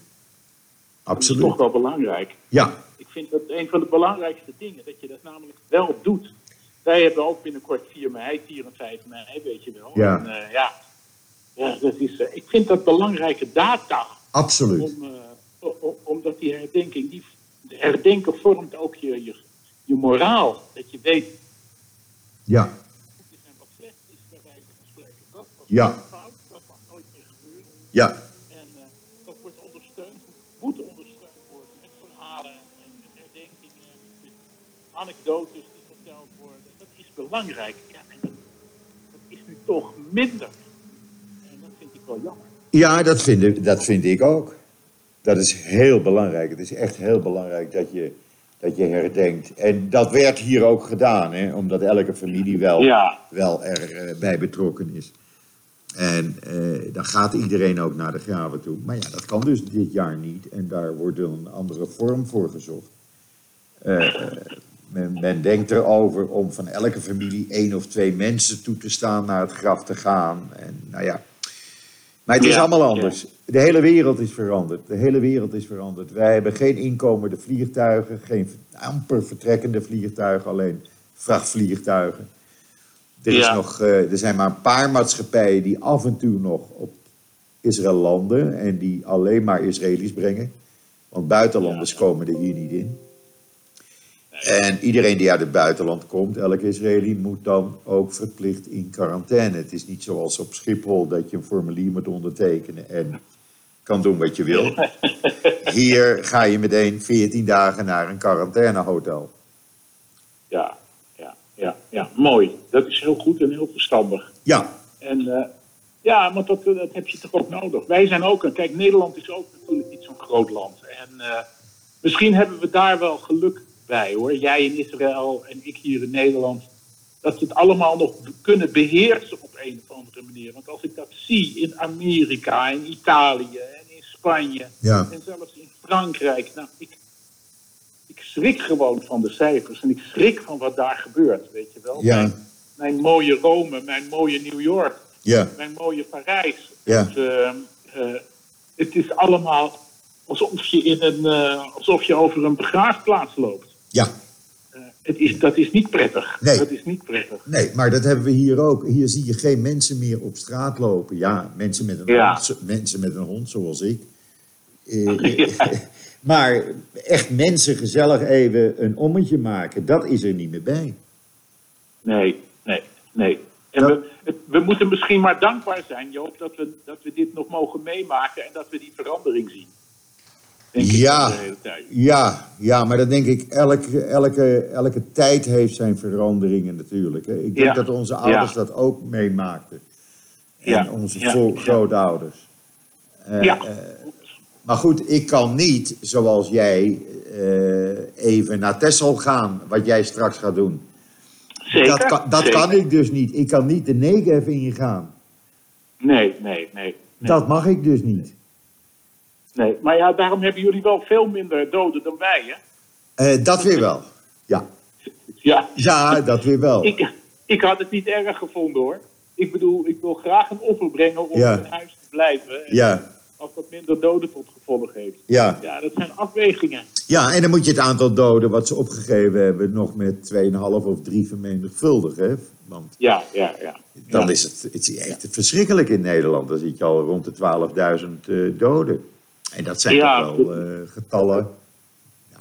Absoluut. toch wel belangrijk. Ja, Ik vind dat een van de belangrijkste dingen, dat je dat namelijk wel doet. Wij hebben ook binnenkort 4 mei, 4 en 5 mei, weet je wel. Ja. En, eh, ja. ja dat is, eh, ik vind dat belangrijke data. absoluut. Om, eh, omdat die herdenking, die herdenken vormt ook je, je, je moraal. Dat je weet Ja, wat is en wat slecht is, bij wijze van spreken. Dat was Ja. fout, dat mag nooit meer gebeuren. ja, En eh, dat wordt ondersteund, moet ondersteund worden met verhalen en herdenkingen, met anekdotes die verteld worden. Dat is belangrijk. Ja, en dat, dat is nu toch minder. En dat vind ik wel jammer. ja dat, vind ik, dat vind ik ook. Dat is heel belangrijk. Het is echt heel belangrijk dat je, dat je herdenkt. En dat werd hier ook gedaan, hè, omdat elke familie wel, Ja. wel erbij betrokken is. En eh, dan gaat iedereen ook naar de graven toe. Maar ja, dat kan dus dit jaar niet. En daar wordt een andere vorm voor gezocht. Eh, eh, men, men denkt erover om van elke familie één of twee mensen toe te staan naar het graf te gaan. En nou ja. Maar het is Ja, allemaal ja. De hele wereld is veranderd. De hele wereld is veranderd. Wij hebben geen inkomende vliegtuigen, geen amper vertrekkende vliegtuigen, alleen vrachtvliegtuigen. Er, is nog, eh, er zijn maar een paar maatschappijen die af en toe nog op Israël landen en die alleen maar Israëli's brengen. Want buitenlanders komen er hier niet in. En iedereen die uit het buitenland komt, elke Israëli, moet dan ook verplicht in quarantaine. Het is niet zoals op Schiphol dat je een formulier moet ondertekenen en kan doen wat je wil. Hier ga je meteen 14 dagen naar een quarantainehotel. Ja, ja, ja, ja, mooi. Dat is heel goed en heel verstandig. Ja, En eh, ja, maar dat, dat heb je toch ook nodig. Wij zijn ook, een- kijk, Nederland is ook natuurlijk niet zo'n groot land. En eh, misschien hebben we daar wel geluk bij hoor. Jij in Israël en ik hier in Nederland. Dat ze het allemaal nog kunnen beheersen op een of andere manier. Want als ik dat zie in Amerika, in Italië Spanje Ja. en zelfs in Frankrijk, nou, ik, ik schrik gewoon van de cijfers en ik schrik van wat daar gebeurt, weet je wel. Ja. Mijn, mijn mooie Rome, mijn mooie New York, Ja, mijn mooie Parijs. Ja. Het, eh, eh, het is allemaal alsof je, in een, eh, alsof je over een begraafplaats loopt. ja. Eh, het is, dat is niet prettig. Nee. Dat is niet prettig. Nee, maar dat hebben we hier ook. Hier zie je geen mensen meer op straat lopen. Ja, mensen met een, Ja. hond, zo- mensen met een hond zoals ik. Eh, <laughs> <laughs> Maar echt mensen gezellig even een ommetje maken, dat is er niet meer bij. Nee, nee, nee. En we, het- we moeten misschien maar dankbaar zijn, Joop, dat we, dat we dit nog mogen meemaken en dat we die verandering zien. Denk Ja. ik de hele tijd. Ja, ja, maar dat denk ik, elke, elke, elke tijd heeft zijn veranderingen natuurlijk. Hè. Ik denk Ja. dat onze ouders Ja. dat ook meemaakten. En Ja. onze grootouders. Eh, ja, eh, maar goed, ik kan niet, zoals jij, eh, even naar Texel gaan, wat jij straks gaat doen. zeker. dat kan, dat zeker. kan ik dus niet. Ik kan niet de Negev ingaan. Nee, nee, nee. nee. Dat mag ik dus niet. nee. Maar ja, daarom hebben jullie wel veel minder doden dan wij, hè? Eh, dat weer wel. Ja. Ja. ja, dat weer wel. Ik, ik had het niet erg gevonden, hoor. Ik bedoel, ik wil graag een offer brengen om Ja. in huis te blijven. En Ja, Als dat minder doden tot gevolg heeft. ja. Ja, dat zijn afwegingen. Ja, en dan moet je het aantal doden wat ze opgegeven hebben nog met 2,5 of 3 vermenigvuldigen. Hè? Want Ja, ja, ja. dan Ja. is het, het is echt verschrikkelijk in Nederland. Dan zit je al rond de 12.000 eh, doden. En dat zijn Ja, toch wel eh, getallen.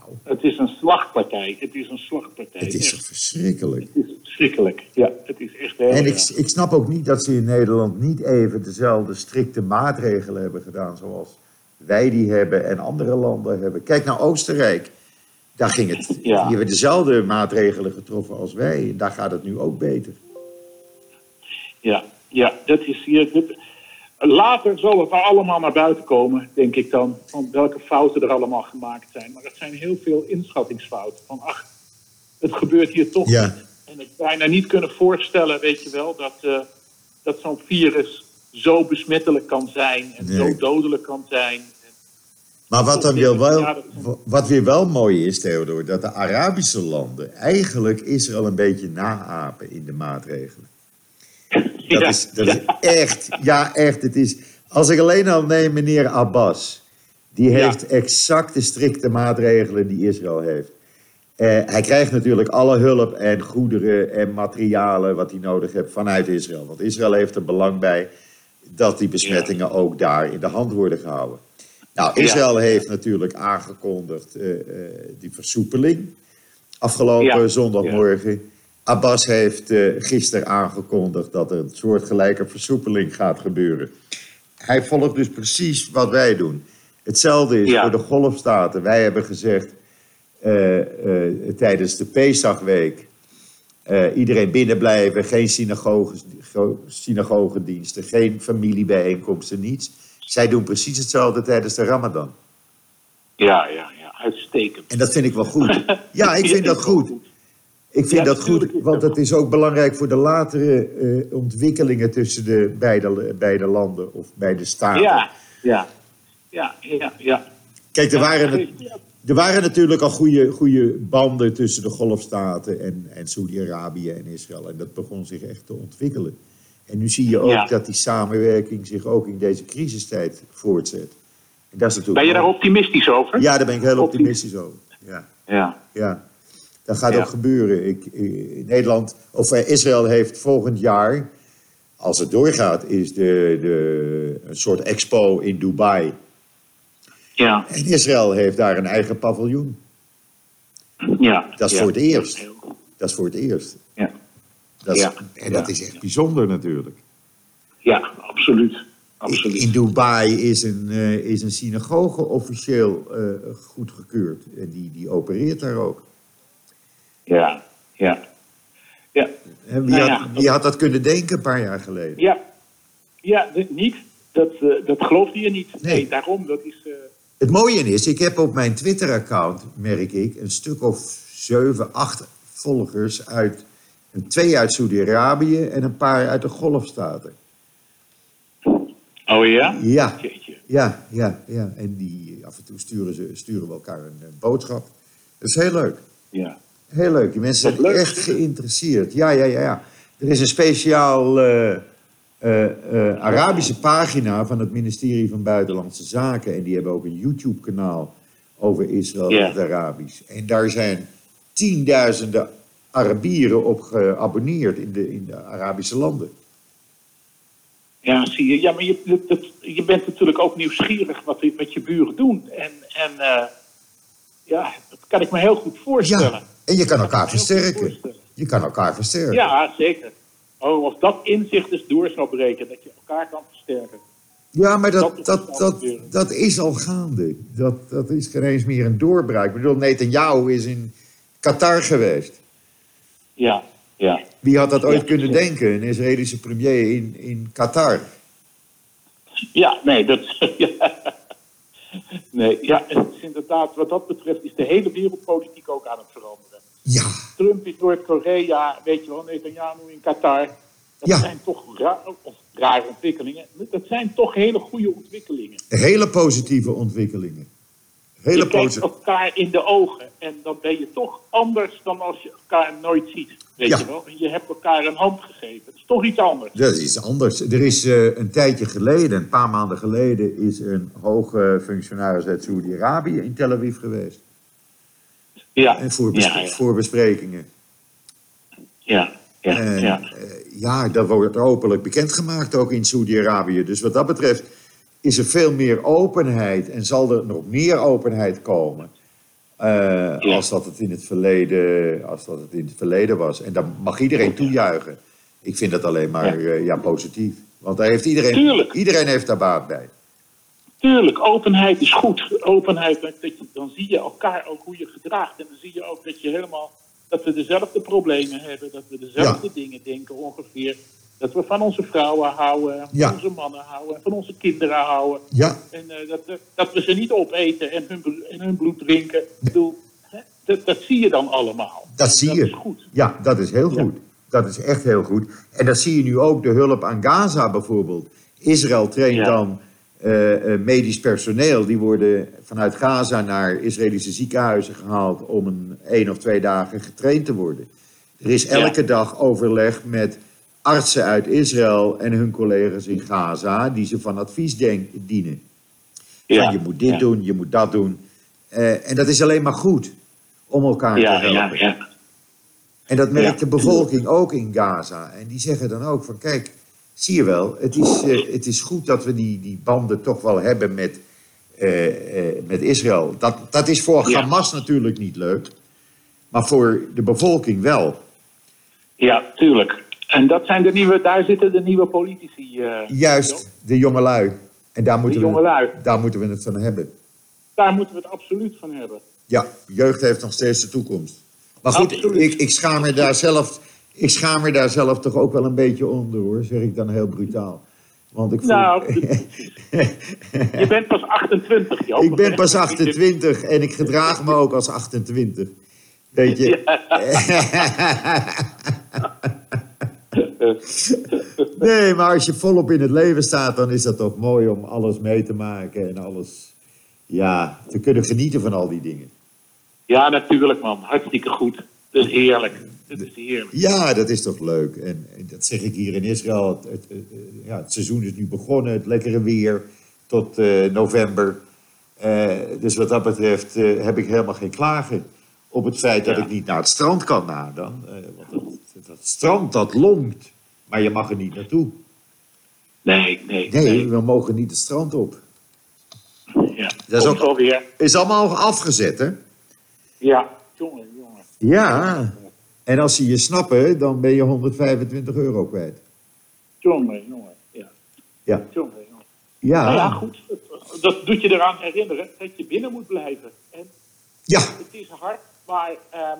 Nou, Het is een slagpartij. Het is een slagpartij. het is Echt. verschrikkelijk. Het is verschrikkelijk. Ja, het is echt heel En ik, ik snap ook niet dat ze in Nederland niet even dezelfde strikte maatregelen hebben gedaan zoals wij die hebben en andere landen hebben. Kijk naar Oostenrijk. Daar ging het. <laughs> Ja. Die hebben dezelfde maatregelen getroffen als wij. En daar gaat het nu ook beter. Ja, ja, dat is hier. Later zal het allemaal naar buiten komen, denk ik dan. Van welke fouten er allemaal gemaakt zijn. Maar het zijn heel veel inschattingsfouten. Van ach, het gebeurt hier toch Ja. niet. En ik bijna niet kunnen voorstellen, weet je wel, dat, eh, dat zo'n virus zo besmettelijk kan zijn. En Nee. zo dodelijk kan zijn. Maar wat, dan weer wel, wat weer wel mooi is, Theodor, dat de Arabische landen eigenlijk Israël een beetje naapen in de maatregelen. Dat, Ja, is, dat is echt, ja echt, het is, als ik alleen al neem meneer Abbas, die heeft exact de strikte maatregelen die Israël heeft. Eh, hij krijgt natuurlijk alle hulp en goederen en materialen wat hij nodig heeft vanuit Israël. Want Israël heeft er belang bij dat die besmettingen ook daar in de hand worden gehouden. Nou. Israël heeft natuurlijk aangekondigd eh, eh, die versoepeling afgelopen zondagmorgen. Abbas heeft eh, gisteren aangekondigd dat er een soortgelijke versoepeling gaat gebeuren. Hij volgt dus precies wat wij doen. Hetzelfde is Ja. voor de golfstaten. Wij hebben gezegd eh, eh, tijdens de Pesachweek... iedereen binnen blijven, geen synagoges, go- synagogediensten, geen familiebijeenkomsten, niets. Zij doen precies hetzelfde tijdens de Ramadan. ja, ja, ja, uitstekend. En dat vind ik wel goed. <laughs> Ja, ik vind dat goed. Ik vind Ja, dat goed, want dat is ook belangrijk voor de latere eh, ontwikkelingen tussen de beide, beide landen of beide staten. Ja, ja, ja, ja, ja. Kijk, er waren, er waren natuurlijk al goede, goede banden tussen de Golfstaten en, en Saudi-Arabië en Israël. En dat begon zich echt te ontwikkelen. En nu zie je ook Ja. dat die samenwerking zich ook in deze crisistijd voortzet. En dat is natuurlijk Ben je daar optimistisch over? Ja, daar ben ik heel Optimistisch. optimistisch over. Ja. Ja, Ja, dat gaat Ja. ook gebeuren. Ik, eh, Nederland, of eh, Israël heeft volgend jaar, als het doorgaat, is de, de, een soort expo in Dubai. ja, En Israël heeft daar een eigen paviljoen. ja. Dat is ja. voor het eerst. Dat is voor het eerst. Ja, Dat is, Ja. En dat is echt bijzonder natuurlijk. ja absoluut. absoluut. In Dubai is een, eh, is een synagoge officieel eh, goedgekeurd. En die, die opereert daar ook. Ja, ja. Ja, En wie, Nou ja, had, wie had dat kunnen denken een paar jaar geleden? ja. ja niet. Dat, eh, dat geloofde je niet. Nee. Nee, daarom. Dat is... eh, Het mooie is, ik heb op mijn Twitter-account, merk ik, een stuk of zeven, acht volgers uit Twee uit Saudi-Arabië en een paar uit de Golfstaten. Oh ja? Ja, ja, ja, ja. En die af en toe sturen, ze, sturen we elkaar een, boodschap. Dat is heel leuk. Ja. Heel leuk. Die mensen zijn leuk, echt geïnteresseerd. Ja, ja, ja, ja. Er is een speciaal eh, eh, eh, Arabische pagina van het ministerie van Buitenlandse Zaken. En die hebben ook een YouTube-kanaal over Israël Ja. het Arabisch. En daar zijn tienduizenden Arabieren op geabonneerd in de, in de Arabische landen. Ja, zie je. Ja, maar je, dat- je bent natuurlijk ook nieuwsgierig wat, wat je buren doen. En, en ja, dat kan ik me heel goed voorstellen. Ja, en je kan elkaar versterken. Je kan elkaar versterken. Ja, zeker. Oh, als dat inzicht dus door zou breken, dat je elkaar kan versterken. Ja, maar dat, Dat dat, dat, is al gaande. Dat, dat is geen eens meer een doorbraak. Ik bedoel, Netanyahu is in Qatar geweest. Ja, ja. Wie had dat ooit kunnen denken? Een Israëlische premier in, in Qatar. Ja, nee, dat. <laughs> Ja. Nee, ja, het is inderdaad, wat dat betreft, is de hele wereldpolitiek ook aan het veranderen. Ja, Trump in Noord-Korea, weet je wel, Netanyahu in Qatar. Dat Ja. zijn toch ra of rare ontwikkelingen. Dat zijn toch hele goede ontwikkelingen. hele positieve ontwikkelingen. Hele je kijkt elkaar in de ogen en dan ben je toch anders dan als je elkaar nooit ziet. Weet Ja. je wel? Je hebt elkaar een hand gegeven. Het is toch iets anders. Dat is iets anders. Er is eh, een tijdje geleden, een paar maanden geleden, is een hoge functionaris uit Saoedi-Arabië in Tel Aviv geweest. Ja, En voor, ja, ja, voor besprekingen. ja, ja, En, ja. eh, ja, dat wordt openlijk bekendgemaakt ook in Saoedi-Arabië. Dus wat dat betreft is er veel meer openheid en zal er nog meer openheid komen. eh, Als dat het in het verleden, als dat het in het verleden was. En dan mag iedereen toejuichen. Ik vind dat alleen maar Ja. ja. ja, positief. Want daar heeft iedereen, Tuurlijk. iedereen heeft daar baat bij. Tuurlijk, openheid is goed. Openheid, dat je, dan zie je elkaar ook hoe je gedraagt. En dan zie je ook dat je helemaal, dat we dezelfde problemen hebben. Dat we dezelfde dingen denken ongeveer. Dat we van onze vrouwen houden, van Ja. onze mannen houden, van onze kinderen houden. Ja, En eh, dat, dat- dat we ze niet opeten en hun, en hun bloed drinken. Ik bedoel, hè, dat, dat zie je dan allemaal. dat zie dat je. is goed. Ja, dat is heel Ja. goed. Dat is echt heel goed. En dat zie je nu ook, de hulp aan Gaza bijvoorbeeld. Israël traint Ja. dan eh, eh, medisch personeel. Die worden vanuit Gaza naar Israëlische ziekenhuizen gehaald om een één of twee dagen getraind te worden. Er is elke dag overleg met artsen uit Israël en hun collega's in Gaza, die ze van advies denk- dienen. Ja, je moet dit ja. doen, je moet dat doen. Eh, en dat is alleen maar goed om elkaar Ja, te helpen. ja, ja. En dat merkt de bevolking ook in Gaza. En die zeggen dan ook van kijk, zie je wel, het is, eh, het is goed dat we die, die banden toch wel hebben met, eh, met Israël. Dat, dat is voor. Hamas natuurlijk niet leuk, maar voor de bevolking wel. Ja, tuurlijk. En dat zijn de nieuwe, daar zitten de nieuwe politici. eh, Juist, de jongelui. En daar moeten, De we, daar moeten we het van hebben. Daar moeten we het absoluut van hebben. Ja, jeugd heeft nog steeds de toekomst. Maar goed, Absoluut. ik, ik, schaam me daar zelf, ik schaam me daar zelf toch ook wel een beetje onder hoor, zeg ik dan heel brutaal. Want ik voel... Nou, <laughs> Je bent pas 28, Joop. Ik ben pas <laughs> 28 en ik gedraag me ook als 28. Weet je? <laughs> <laughs> Nee, maar als je volop in het leven staat, dan is dat toch mooi om alles mee te maken en alles, ja, te kunnen genieten van al die dingen. Ja, natuurlijk, man. Hartstikke goed. Dat is heerlijk. Dat is heerlijk. Ja, dat is toch leuk. En, en dat zeg ik hier in Israël. Het, het, het, ja, het seizoen is nu begonnen, het lekkere weer tot eh, november. Eh, dus wat dat betreft eh, heb ik helemaal geen klagen op het feit dat Ja. ik niet naar het strand kan na dan. Eh, want dat, dat strand, dat longt. Maar je mag er niet naartoe. Nee, nee, Nee, nee. we mogen niet het strand op. Ja. Dat is ook- weer. Is allemaal afgezet, hè? Ja, jongen, jongen. Ja. En als ze je snappen, dan ben je 125 euro kwijt. Jongen, jongen. Ja, Ja. jongen, jongen. Ja. Nou ja, goed. Dat- Dat doet je eraan herinneren dat je binnen moet blijven. En Ja. het is hard, maar... ehm,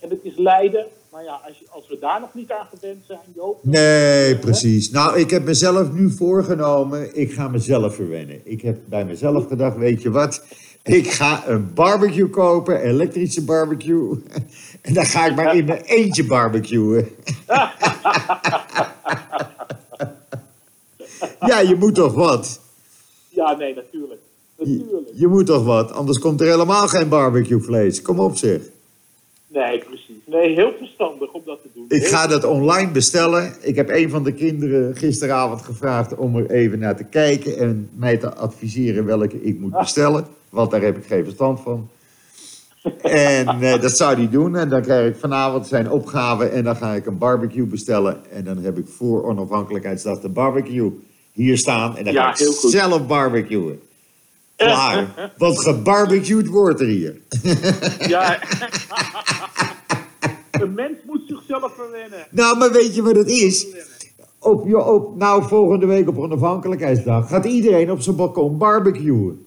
en het is lijden. Maar ja, als, je, als we daar nog niet aan gewend zijn, Joop... Nee, precies. Nou, ik heb mezelf nu voorgenomen, ik ga mezelf verwennen. Ik heb bij mezelf gedacht, weet je wat, Ik ga een barbecue kopen, elektrische barbecue. <laughs> En dan ga ik maar in mijn eentje barbecuen. <laughs> Ja, je moet toch wat? Ja, nee, natuurlijk. Je, Natuurlijk. je moet toch wat, anders komt er helemaal geen barbecuevlees. Kom op zeg. Nee, precies. Nee, heel verstandig om dat te doen. Ik ga dat online bestellen. Ik heb een van de kinderen gisteravond gevraagd om er even naar te kijken en mij te adviseren welke ik moet bestellen. Want daar heb ik geen verstand van. En eh, <laughs> dat zou hij doen. En dan krijg ik vanavond zijn opgave en dan ga ik een barbecue bestellen. En dan heb ik voor onafhankelijkheidsdag de barbecue hier staan. En dan Ja, ga ik heel goed. zelf barbecuen. Klaar. <laughs> Want gebarbecued wordt er hier. Ja. <laughs> Een mens moet zichzelf verwennen. Nou, maar weet je wat het is? Op, je- op, nou, volgende week op onafhankelijkheidsdag gaat iedereen op zijn balkon barbecuen.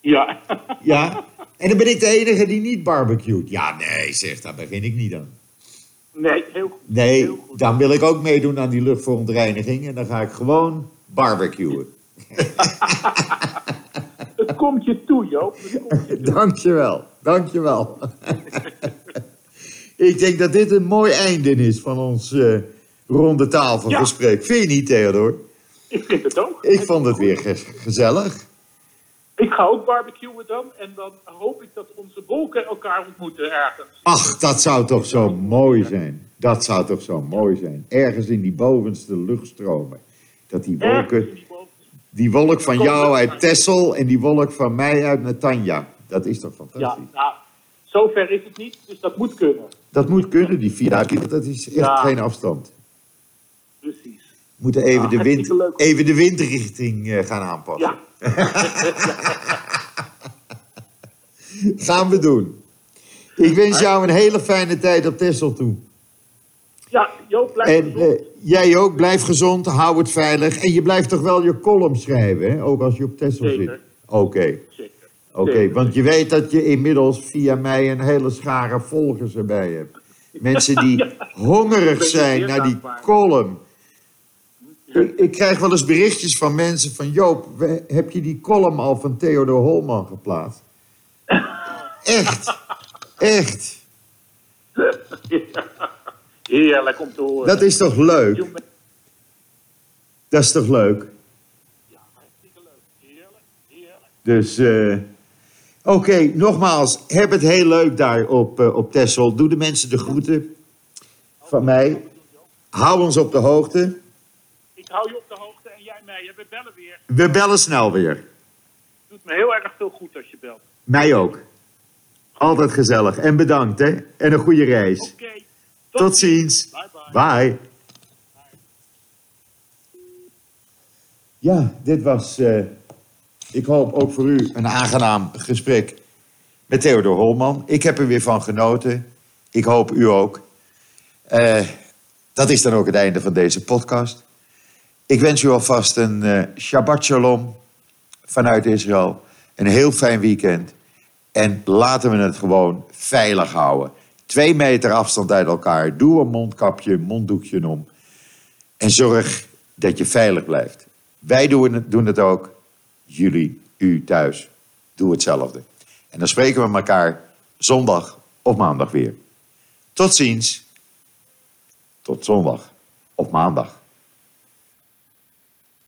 Ja. Ja? En dan ben ik de enige die niet barbecuet. Ja, nee, zeg, daar begin ik niet aan. Nee, heel goed. Nee, Heel goed. dan wil ik ook meedoen aan die luchtverontreiniging. En dan ga ik gewoon barbecuen. <laughs> Het komt je toe, Joop. Komt je <laughs> toe. Dankjewel, dankjewel. <laughs> ik denk dat dit een mooi einde is van ons eh, ronde tafelgesprek. Vind je niet, Theodor? Ik vind het ook. Ik vond het weer ge- gezellig. Ik ga ook barbecuen dan. En dan hoop ik dat onze wolken elkaar ontmoeten ergens. Ach, dat zou toch zo mooi zijn. Dat zou toch zo mooi zijn. Ergens in die bovenste luchtstromen. Dat die wolken, die wolk van jou uit Texel en die wolk van mij uit Netanya. Dat is toch Ja, fantastisch. nou, zover is het niet. Dus dat moet kunnen. Dat moet kunnen, die 4000 kilometer. Dat is echt Ja. geen afstand. Precies. We moeten even, Ja, de, wind, even de windrichting eh, gaan aanpassen. Ja. <laughs> Gaan we doen. Ik wens jou een hele fijne tijd op Texel toe. Ja, Joop, blijf En gezond. eh, jij ook, blijf gezond, hou het veilig. En je blijft toch wel je column schrijven, hè? ook als je op Texel zit. Oké, Zeker. Oké. Want je weet dat je inmiddels via mij een hele schare volgers erbij hebt. Mensen die <laughs> hongerig zijn naar die column. Ik, ik krijg wel eens berichtjes van mensen van... Joop, heb je die column al van Theodor Holman geplaatst? <laughs> Echt, echt. Heerlijk om te horen. Dat is toch leuk? Dat is toch leuk? Ja, hartstikke leuk. Heerlijk, heerlijk. Dus, eh, oké, nogmaals, heb het heel leuk daar op, eh, op Texel. Doe de mensen de groeten van mij. Hou ons op de hoogte. Ik hou je op de hoogte en jij mij. We bellen weer. We bellen snel weer. Doet me heel erg veel goed als je belt. Mij ook. Altijd gezellig. En bedankt, hè. En een goede reis. Oké. Tot ziens. Bye bye. Bye. Ja, dit was, eh, ik hoop ook voor u, een aangenaam gesprek met Theodor Holman. Ik heb er weer van genoten. Ik hoop u ook. Eh, dat is dan ook het einde van deze podcast. Ik wens u alvast een eh, Shabbat Shalom vanuit Israël. Een heel fijn weekend. En laten we het gewoon veilig houden. Twee meter afstand uit elkaar. Doe een mondkapje, monddoekje om. En zorg dat je veilig blijft. Wij doen het, doen het ook. Jullie, u thuis, doe hetzelfde. En dan spreken we elkaar zondag of maandag weer. Tot ziens. Tot zondag of maandag.